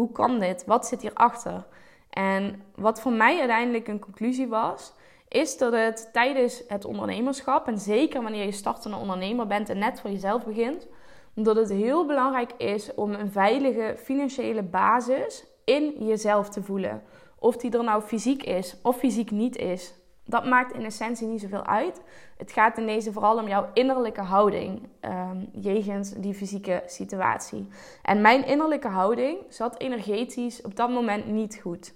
Hoe kan dit? Wat zit hierachter? En wat voor mij uiteindelijk een conclusie was, is dat het tijdens het ondernemerschap, en zeker wanneer je startende ondernemer bent en net voor jezelf begint, dat het heel belangrijk is om een veilige financiële basis in jezelf te voelen. Of die er nou fysiek is of fysiek niet is. Dat maakt in essentie niet zoveel uit. Het gaat in deze vooral om jouw innerlijke houding um, jegens die fysieke situatie. En mijn innerlijke houding zat energetisch op dat moment niet goed.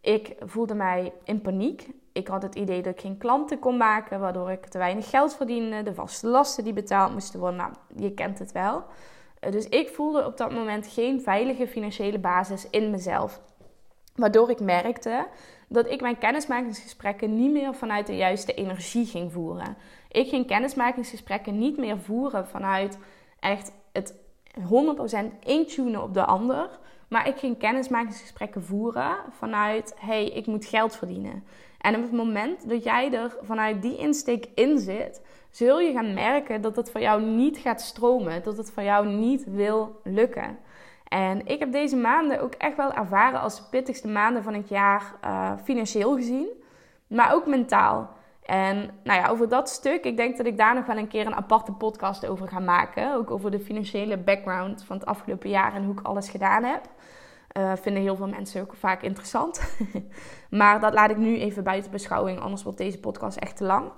Ik voelde mij in paniek. Ik had het idee dat ik geen klanten kon maken, waardoor ik te weinig geld verdiende. De vaste lasten die betaald moesten worden, nou, je kent het wel. Eh, dus ik voelde op dat moment geen veilige financiële basis in mezelf. Waardoor ik merkte dat ik mijn kennismakingsgesprekken niet meer vanuit de juiste energie ging voeren. Ik ging kennismakingsgesprekken niet meer voeren vanuit echt het 100% intunen op de ander. Maar ik ging kennismakingsgesprekken voeren vanuit: hey, ik moet geld verdienen. En op het moment dat jij er vanuit die insteek in zit, zul je gaan merken dat het voor jou niet gaat stromen. Dat het voor jou niet wil lukken. En ik heb deze maanden ook echt wel ervaren als de pittigste maanden van het jaar, uh, financieel gezien, maar ook mentaal. En nou ja, over dat stuk, ik denk dat ik daar nog wel een keer een aparte podcast over ga maken. Ook over de financiële background van het afgelopen jaar en hoe ik alles gedaan heb. Uh, vinden heel veel mensen ook vaak interessant. maar dat laat ik nu even buiten beschouwing, anders wordt deze podcast echt te lang.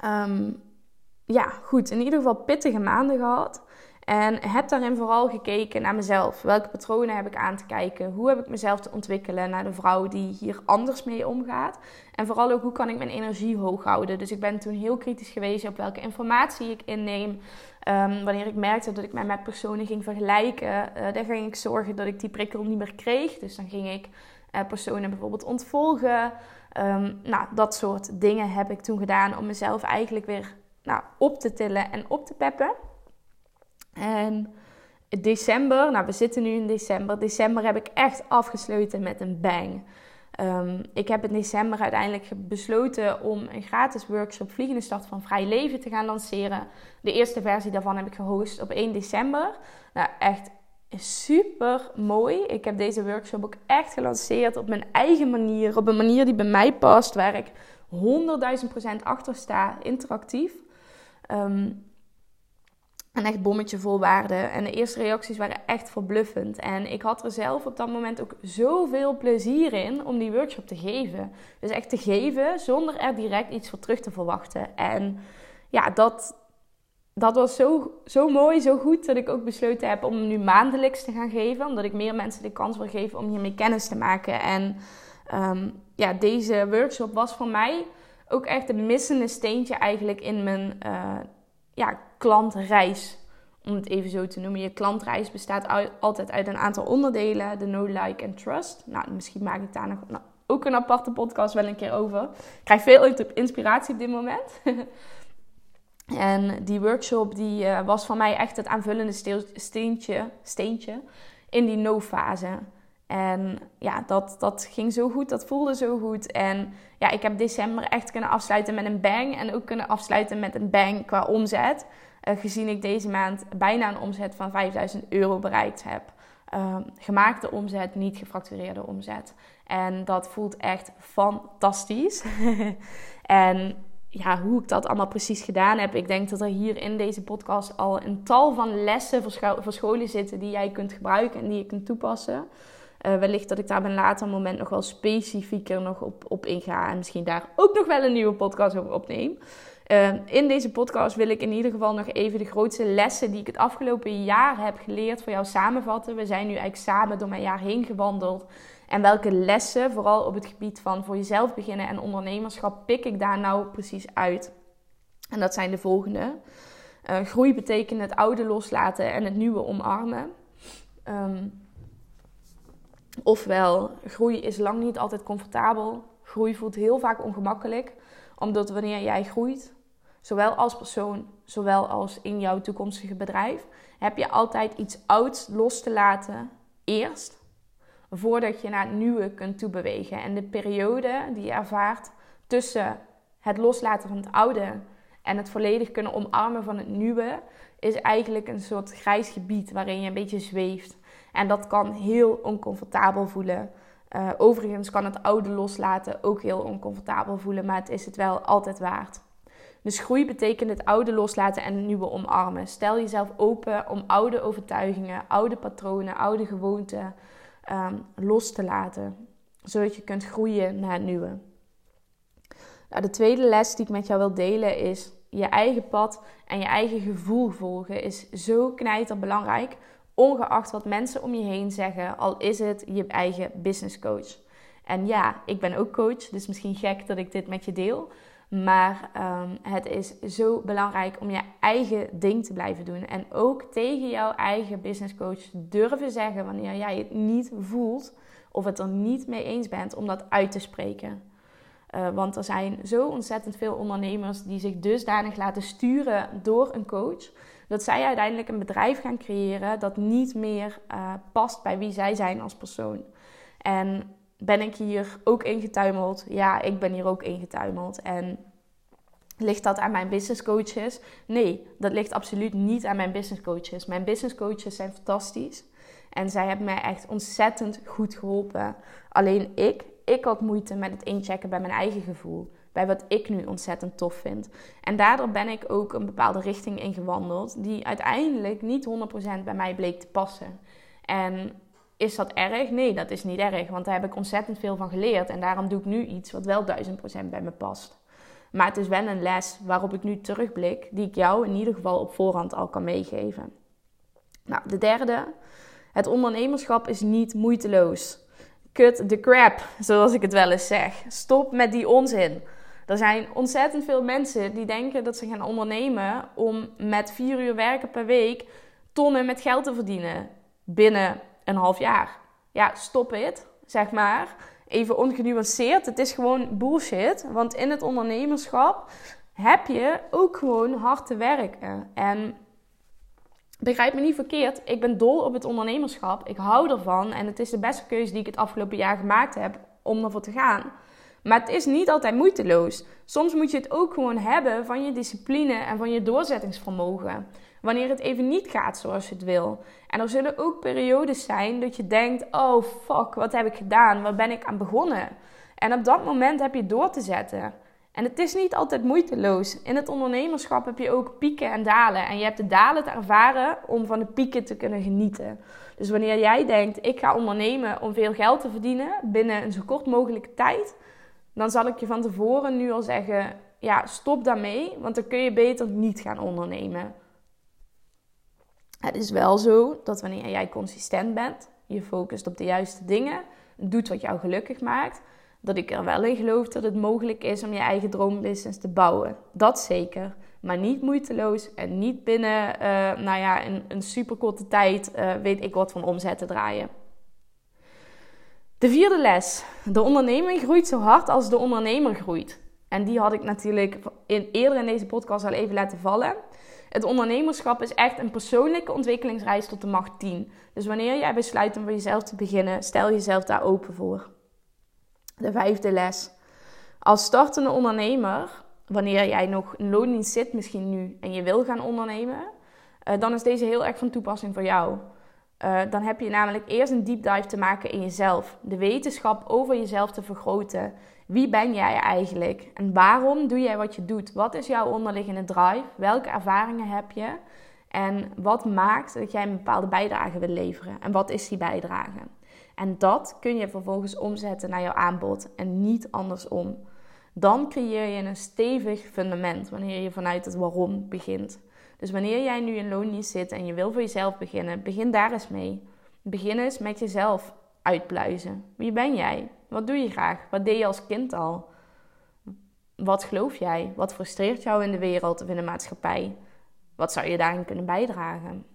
Ehm, ja, goed. In ieder geval pittige maanden gehad. En heb daarin vooral gekeken naar mezelf. Welke patronen heb ik aan te kijken? Hoe heb ik mezelf te ontwikkelen naar de vrouw die hier anders mee omgaat? En vooral ook hoe kan ik mijn energie hoog houden? Dus ik ben toen heel kritisch geweest op welke informatie ik inneem. Ehm, wanneer ik merkte dat ik mij met personen ging vergelijken, uh, dan ging ik zorgen dat ik die prikkel niet meer kreeg. Dus dan ging ik uh, personen bijvoorbeeld ontvolgen. Ehm, nou, dat soort dingen heb ik toen gedaan om mezelf eigenlijk weer nou, op te tillen en op te peppen. En december, nou we zitten nu in december. December heb ik echt afgesloten met een bang. Um, ik heb in december uiteindelijk besloten om een gratis workshop Vliegende Start van Vrij Leven te gaan lanceren. De eerste versie daarvan heb ik gehost op 1 december. Nou, echt super mooi. Ik heb deze workshop ook echt gelanceerd op mijn eigen manier. Op een manier die bij mij past, waar ik 100.000% achter sta, interactief. Um, een echt bommetje vol waarde. En de eerste reacties waren echt verbluffend. En ik had er zelf op dat moment ook zoveel plezier in om die workshop te geven. Dus echt te geven zonder er direct iets voor terug te verwachten. En ja, dat, dat was zo, zo mooi, zo goed dat ik ook besloten heb om nu maandelijks te gaan geven. Omdat ik meer mensen de kans wil geven om hiermee kennis te maken. En um, ja, deze workshop was voor mij ook echt een missende steentje eigenlijk in mijn uh, ja, klantreis. Om het even zo te noemen. Je klantreis bestaat altijd uit een aantal onderdelen. De know, like en trust. Nou, misschien maak ik daar nog ook een aparte podcast wel een keer over. Ik krijg veel inspiratie op dit moment. en die workshop die, uh, was voor mij echt het aanvullende steentje, steentje in die no-fase. En ja, dat, dat ging zo goed, dat voelde zo goed. En ja, ik heb december echt kunnen afsluiten met een bang. En ook kunnen afsluiten met een bang qua omzet. Uh, gezien ik deze maand bijna een omzet van 5000 euro bereikt heb. Uh, gemaakte omzet, niet gefactureerde omzet. En dat voelt echt fantastisch. en ja, hoe ik dat allemaal precies gedaan heb. Ik denk dat er hier in deze podcast al een tal van lessen verscholen zitten die jij kunt gebruiken en die je kunt toepassen. Uh, wellicht dat ik daar op een later moment nog wel specifieker nog op, op inga. En misschien daar ook nog wel een nieuwe podcast over opneem. Uh, in deze podcast wil ik in ieder geval nog even de grootste lessen die ik het afgelopen jaar heb geleerd voor jou samenvatten. We zijn nu eigenlijk samen door mijn jaar heen gewandeld. En welke lessen, vooral op het gebied van voor jezelf beginnen en ondernemerschap, pik ik daar nou precies uit? En dat zijn de volgende. Uh, groei betekent het oude loslaten en het nieuwe omarmen. Um, Ofwel, groei is lang niet altijd comfortabel. Groei voelt heel vaak ongemakkelijk, omdat wanneer jij groeit, zowel als persoon, zowel als in jouw toekomstige bedrijf, heb je altijd iets ouds los te laten eerst, voordat je naar het nieuwe kunt toebewegen. En de periode die je ervaart tussen het loslaten van het oude en het volledig kunnen omarmen van het nieuwe, is eigenlijk een soort grijs gebied waarin je een beetje zweeft. En dat kan heel oncomfortabel voelen. Uh, overigens kan het oude loslaten ook heel oncomfortabel voelen, maar het is het wel altijd waard. Dus groei betekent het oude loslaten en het nieuwe omarmen. Stel jezelf open om oude overtuigingen, oude patronen, oude gewoonten um, los te laten, zodat je kunt groeien naar het nieuwe. Nou, de tweede les die ik met jou wil delen is: je eigen pad en je eigen gevoel volgen is zo knijter belangrijk Ongeacht wat mensen om je heen zeggen, al is het je eigen business coach. En ja, ik ben ook coach, dus misschien gek dat ik dit met je deel. Maar um, het is zo belangrijk om je eigen ding te blijven doen. En ook tegen jouw eigen business coach durven zeggen wanneer jij het niet voelt of het er niet mee eens bent om dat uit te spreken. Uh, want er zijn zo ontzettend veel ondernemers die zich dusdanig laten sturen door een coach dat zij uiteindelijk een bedrijf gaan creëren dat niet meer uh, past bij wie zij zijn als persoon. En ben ik hier ook ingetuimeld? Ja, ik ben hier ook ingetuimeld. En ligt dat aan mijn business coaches? Nee, dat ligt absoluut niet aan mijn business coaches. Mijn business coaches zijn fantastisch. En zij hebben mij echt ontzettend goed geholpen. Alleen ik, ik had moeite met het inchecken bij mijn eigen gevoel bij wat ik nu ontzettend tof vind. En daardoor ben ik ook een bepaalde richting ingewandeld die uiteindelijk niet 100% bij mij bleek te passen. En is dat erg? Nee, dat is niet erg, want daar heb ik ontzettend veel van geleerd. En daarom doe ik nu iets wat wel 1000% bij me past. Maar het is wel een les waarop ik nu terugblik, die ik jou in ieder geval op voorhand al kan meegeven. Nou, de derde. Het ondernemerschap is niet moeiteloos. Cut the crap, zoals ik het wel eens zeg. Stop met die onzin. Er zijn ontzettend veel mensen die denken dat ze gaan ondernemen om met vier uur werken per week tonnen met geld te verdienen binnen een half jaar. Ja, stop het, zeg maar. Even ongenuanceerd. Het is gewoon bullshit. Want in het ondernemerschap heb je ook gewoon hard te werken. En begrijp me niet verkeerd. Ik ben dol op het ondernemerschap. Ik hou ervan. En het is de beste keuze die ik het afgelopen jaar gemaakt heb om ervoor te gaan. Maar het is niet altijd moeiteloos. Soms moet je het ook gewoon hebben van je discipline en van je doorzettingsvermogen. Wanneer het even niet gaat zoals je het wil. En er zullen ook periodes zijn dat je denkt: oh fuck, wat heb ik gedaan? Waar ben ik aan begonnen? En op dat moment heb je door te zetten. En het is niet altijd moeiteloos. In het ondernemerschap heb je ook pieken en dalen. En je hebt de dalen te ervaren om van de pieken te kunnen genieten. Dus wanneer jij denkt: ik ga ondernemen om veel geld te verdienen binnen een zo kort mogelijke tijd dan zal ik je van tevoren nu al zeggen: ja, stop daarmee, want dan kun je beter niet gaan ondernemen. Het is wel zo dat wanneer jij consistent bent, je focust op de juiste dingen, doet wat jou gelukkig maakt, dat ik er wel in geloof dat het mogelijk is om je eigen droombusiness te bouwen. Dat zeker. Maar niet moeiteloos en niet binnen uh, nou ja, een, een super korte tijd uh, weet ik wat van omzet te draaien. De vierde les. De onderneming groeit zo hard als de ondernemer groeit. En die had ik natuurlijk in, eerder in deze podcast al even laten vallen. Het ondernemerschap is echt een persoonlijke ontwikkelingsreis tot de macht 10. Dus wanneer jij besluit om voor jezelf te beginnen, stel jezelf daar open voor. De vijfde les. Als startende ondernemer, wanneer jij nog in loondienst zit misschien nu en je wil gaan ondernemen, eh, dan is deze heel erg van toepassing voor jou. Uh, dan heb je namelijk eerst een deep dive te maken in jezelf. De wetenschap over jezelf te vergroten. Wie ben jij eigenlijk? En waarom doe jij wat je doet? Wat is jouw onderliggende drive? Welke ervaringen heb je? En wat maakt dat jij een bepaalde bijdrage wil leveren? En wat is die bijdrage? En dat kun je vervolgens omzetten naar jouw aanbod en niet andersom. Dan creëer je een stevig fundament wanneer je vanuit het waarom begint. Dus wanneer jij nu in loondienst zit en je wil voor jezelf beginnen, begin daar eens mee. Begin eens met jezelf uitpluizen. Wie ben jij? Wat doe je graag? Wat deed je als kind al? Wat geloof jij? Wat frustreert jou in de wereld of in de maatschappij? Wat zou je daarin kunnen bijdragen?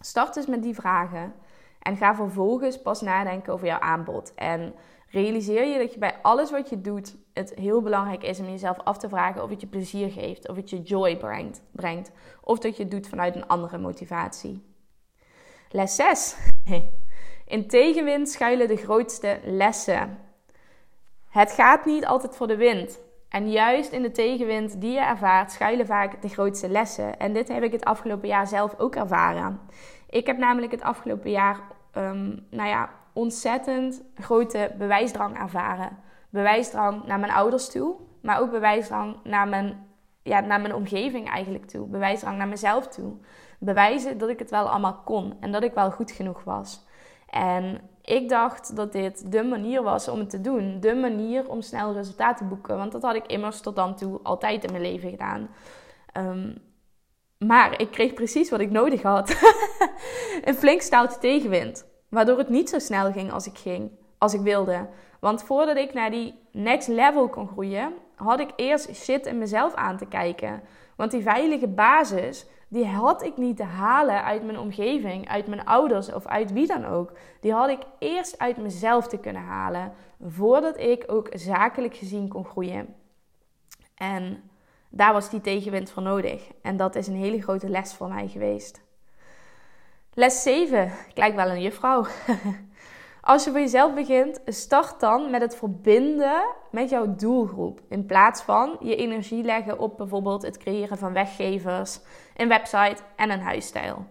Start dus met die vragen en ga vervolgens pas nadenken over jouw aanbod. En realiseer je dat je bij alles wat je doet het heel belangrijk is om jezelf af te vragen of het je plezier geeft, of het je joy brengt, brengt of dat je het doet vanuit een andere motivatie. Les 6. In tegenwind schuilen de grootste lessen. Het gaat niet altijd voor de wind. En juist in de tegenwind die je ervaart, schuilen vaak de grootste lessen. En dit heb ik het afgelopen jaar zelf ook ervaren. Ik heb namelijk het afgelopen jaar, um, nou ja, ontzettend grote bewijsdrang ervaren. Bewijsdrang naar mijn ouders toe, maar ook bewijsdrang naar mijn, ja, naar mijn omgeving eigenlijk toe. Bewijsdrang naar mezelf toe. Bewijzen dat ik het wel allemaal kon en dat ik wel goed genoeg was. En ik dacht dat dit de manier was om het te doen. De manier om snel resultaten te boeken. Want dat had ik immers tot dan toe altijd in mijn leven gedaan. Um, maar ik kreeg precies wat ik nodig had. een flink staaltje tegenwind. Waardoor het niet zo snel ging als ik ging, als ik wilde. Want voordat ik naar die next level kon groeien, had ik eerst shit in mezelf aan te kijken. Want die veilige basis, die had ik niet te halen uit mijn omgeving, uit mijn ouders of uit wie dan ook. Die had ik eerst uit mezelf te kunnen halen, voordat ik ook zakelijk gezien kon groeien. En daar was die tegenwind voor nodig. En dat is een hele grote les voor mij geweest. Les 7. Ik lijk wel een juffrouw. Als je voor jezelf begint, start dan met het verbinden met jouw doelgroep. In plaats van je energie leggen op bijvoorbeeld het creëren van weggevers, een website en een huisstijl.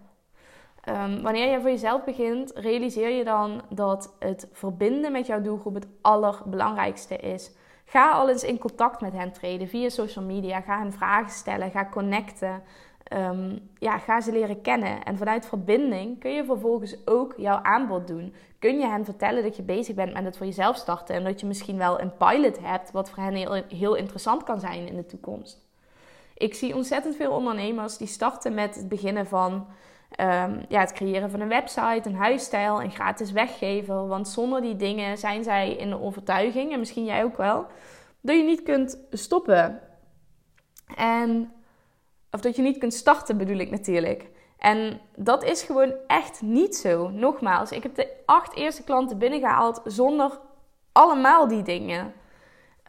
Um, wanneer je voor jezelf begint, realiseer je dan dat het verbinden met jouw doelgroep het allerbelangrijkste is. Ga al eens in contact met hen treden via social media. Ga hen vragen stellen. Ga connecten. Ehm, ja, ga ze leren kennen. En vanuit verbinding kun je vervolgens ook jouw aanbod doen. Kun je hen vertellen dat je bezig bent met het voor jezelf starten. En dat je misschien wel een pilot hebt, wat voor hen heel, heel interessant kan zijn in de toekomst. Ik zie ontzettend veel ondernemers die starten met het beginnen van um, ja, het creëren van een website, een huisstijl en gratis weggeven. Want zonder die dingen zijn zij in de overtuiging, en misschien jij ook wel, dat je niet kunt stoppen. En, of dat je niet kunt starten, bedoel ik natuurlijk. En dat is gewoon echt niet zo. Nogmaals, ik heb de acht eerste klanten binnengehaald zonder allemaal die dingen.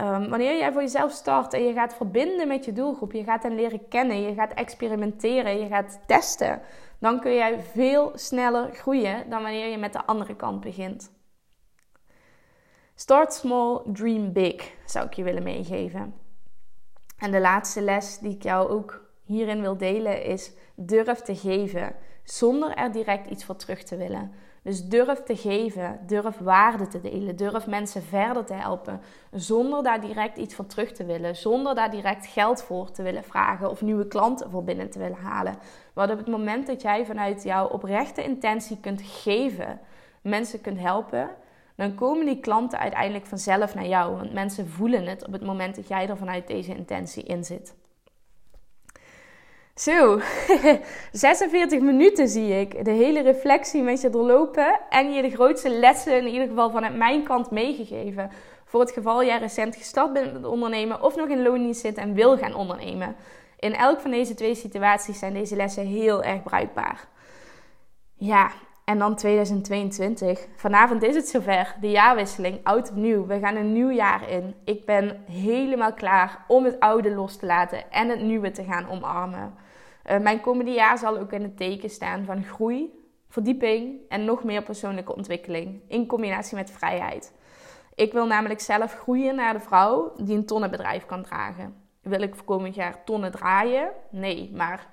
Um, wanneer jij voor jezelf start en je gaat verbinden met je doelgroep, je gaat hen leren kennen, je gaat experimenteren, je gaat testen, dan kun jij veel sneller groeien dan wanneer je met de andere kant begint. Start small, dream big, zou ik je willen meegeven. En de laatste les die ik jou ook hierin wil delen is: durf te geven zonder er direct iets voor terug te willen. Dus durf te geven, durf waarde te delen, durf mensen verder te helpen zonder daar direct iets voor terug te willen, zonder daar direct geld voor te willen vragen of nieuwe klanten voor binnen te willen halen. Want op het moment dat jij vanuit jouw oprechte intentie kunt geven, mensen kunt helpen, dan komen die klanten uiteindelijk vanzelf naar jou. Want mensen voelen het op het moment dat jij er vanuit deze intentie in zit. Zo, 46 minuten zie ik. De hele reflectie met je doorlopen en je de grootste lessen in ieder geval vanuit mijn kant meegegeven. Voor het geval jij recent gestart bent met ondernemen of nog in loondienst zit en wil gaan ondernemen. In elk van deze twee situaties zijn deze lessen heel erg bruikbaar. Ja, en dan 2022. Vanavond is het zover. De jaarwisseling, oud of nieuw. We gaan een nieuw jaar in. Ik ben helemaal klaar om het oude los te laten en het nieuwe te gaan omarmen. Uh, mijn komende jaar zal ook in het teken staan van groei, verdieping en nog meer persoonlijke ontwikkeling. In combinatie met vrijheid. Ik wil namelijk zelf groeien naar de vrouw die een tonnenbedrijf kan dragen. Wil ik voor komend jaar tonnen draaien? Nee, maar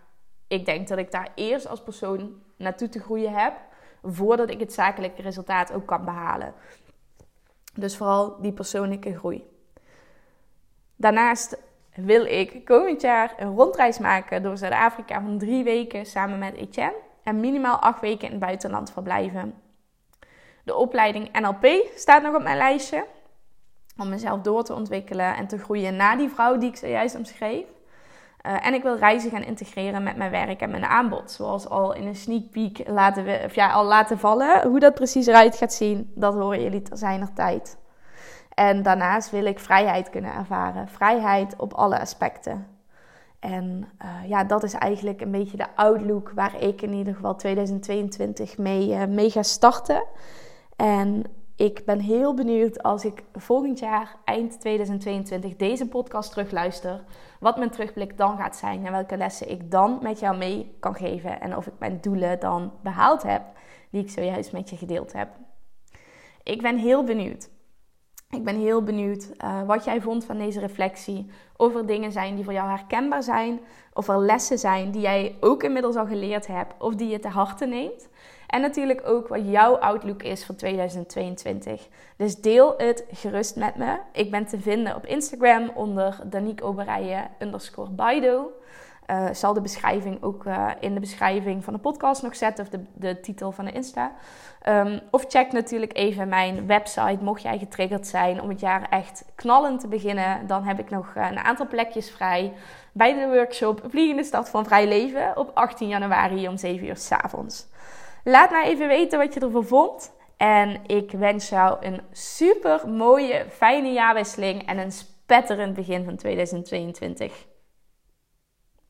ik denk dat ik daar eerst als persoon naartoe te groeien heb voordat ik het zakelijke resultaat ook kan behalen. Dus vooral die persoonlijke groei. Daarnaast wil ik komend jaar een rondreis maken door Zuid-Afrika van drie weken samen met Etienne en minimaal acht weken in het buitenland verblijven. De opleiding NLP staat nog op mijn lijstje om mezelf door te ontwikkelen en te groeien na die vrouw die ik zojuist omschreef. Uh, en ik wil reizen gaan integreren met mijn werk en mijn aanbod. Zoals al in een sneak peek laten, we, of ja, al laten vallen. Hoe dat precies eruit gaat zien, dat horen jullie ter tijd. En daarnaast wil ik vrijheid kunnen ervaren. Vrijheid op alle aspecten. En uh, ja, dat is eigenlijk een beetje de outlook waar ik in ieder geval 2022 mee, uh, mee ga starten. En ik ben heel benieuwd als ik volgend jaar, eind 2022, deze podcast terugluister. Wat mijn terugblik dan gaat zijn en welke lessen ik dan met jou mee kan geven. En of ik mijn doelen dan behaald heb, die ik zojuist met je gedeeld heb. Ik ben heel benieuwd. Ik ben heel benieuwd uh, wat jij vond van deze reflectie. Of er dingen zijn die voor jou herkenbaar zijn. Of er lessen zijn die jij ook inmiddels al geleerd hebt. Of die je te harte neemt. En natuurlijk ook wat jouw outlook is voor 2022. Dus deel het gerust met me. Ik ben te vinden op Instagram onder Danique Oberije underscore Baido. Uh, zal de beschrijving ook uh, in de beschrijving van de podcast nog zetten, of de, de titel van de Insta. Um, of check natuurlijk even mijn website, mocht jij getriggerd zijn om het jaar echt knallend te beginnen. Dan heb ik nog uh, een aantal plekjes vrij bij de workshop Vliegende Start van Vrij Leven op 18 januari om 7 uur s avonds. Laat mij even weten wat je ervan vond. En ik wens jou een super mooie, fijne jaarwisseling en een spetterend begin van 2022.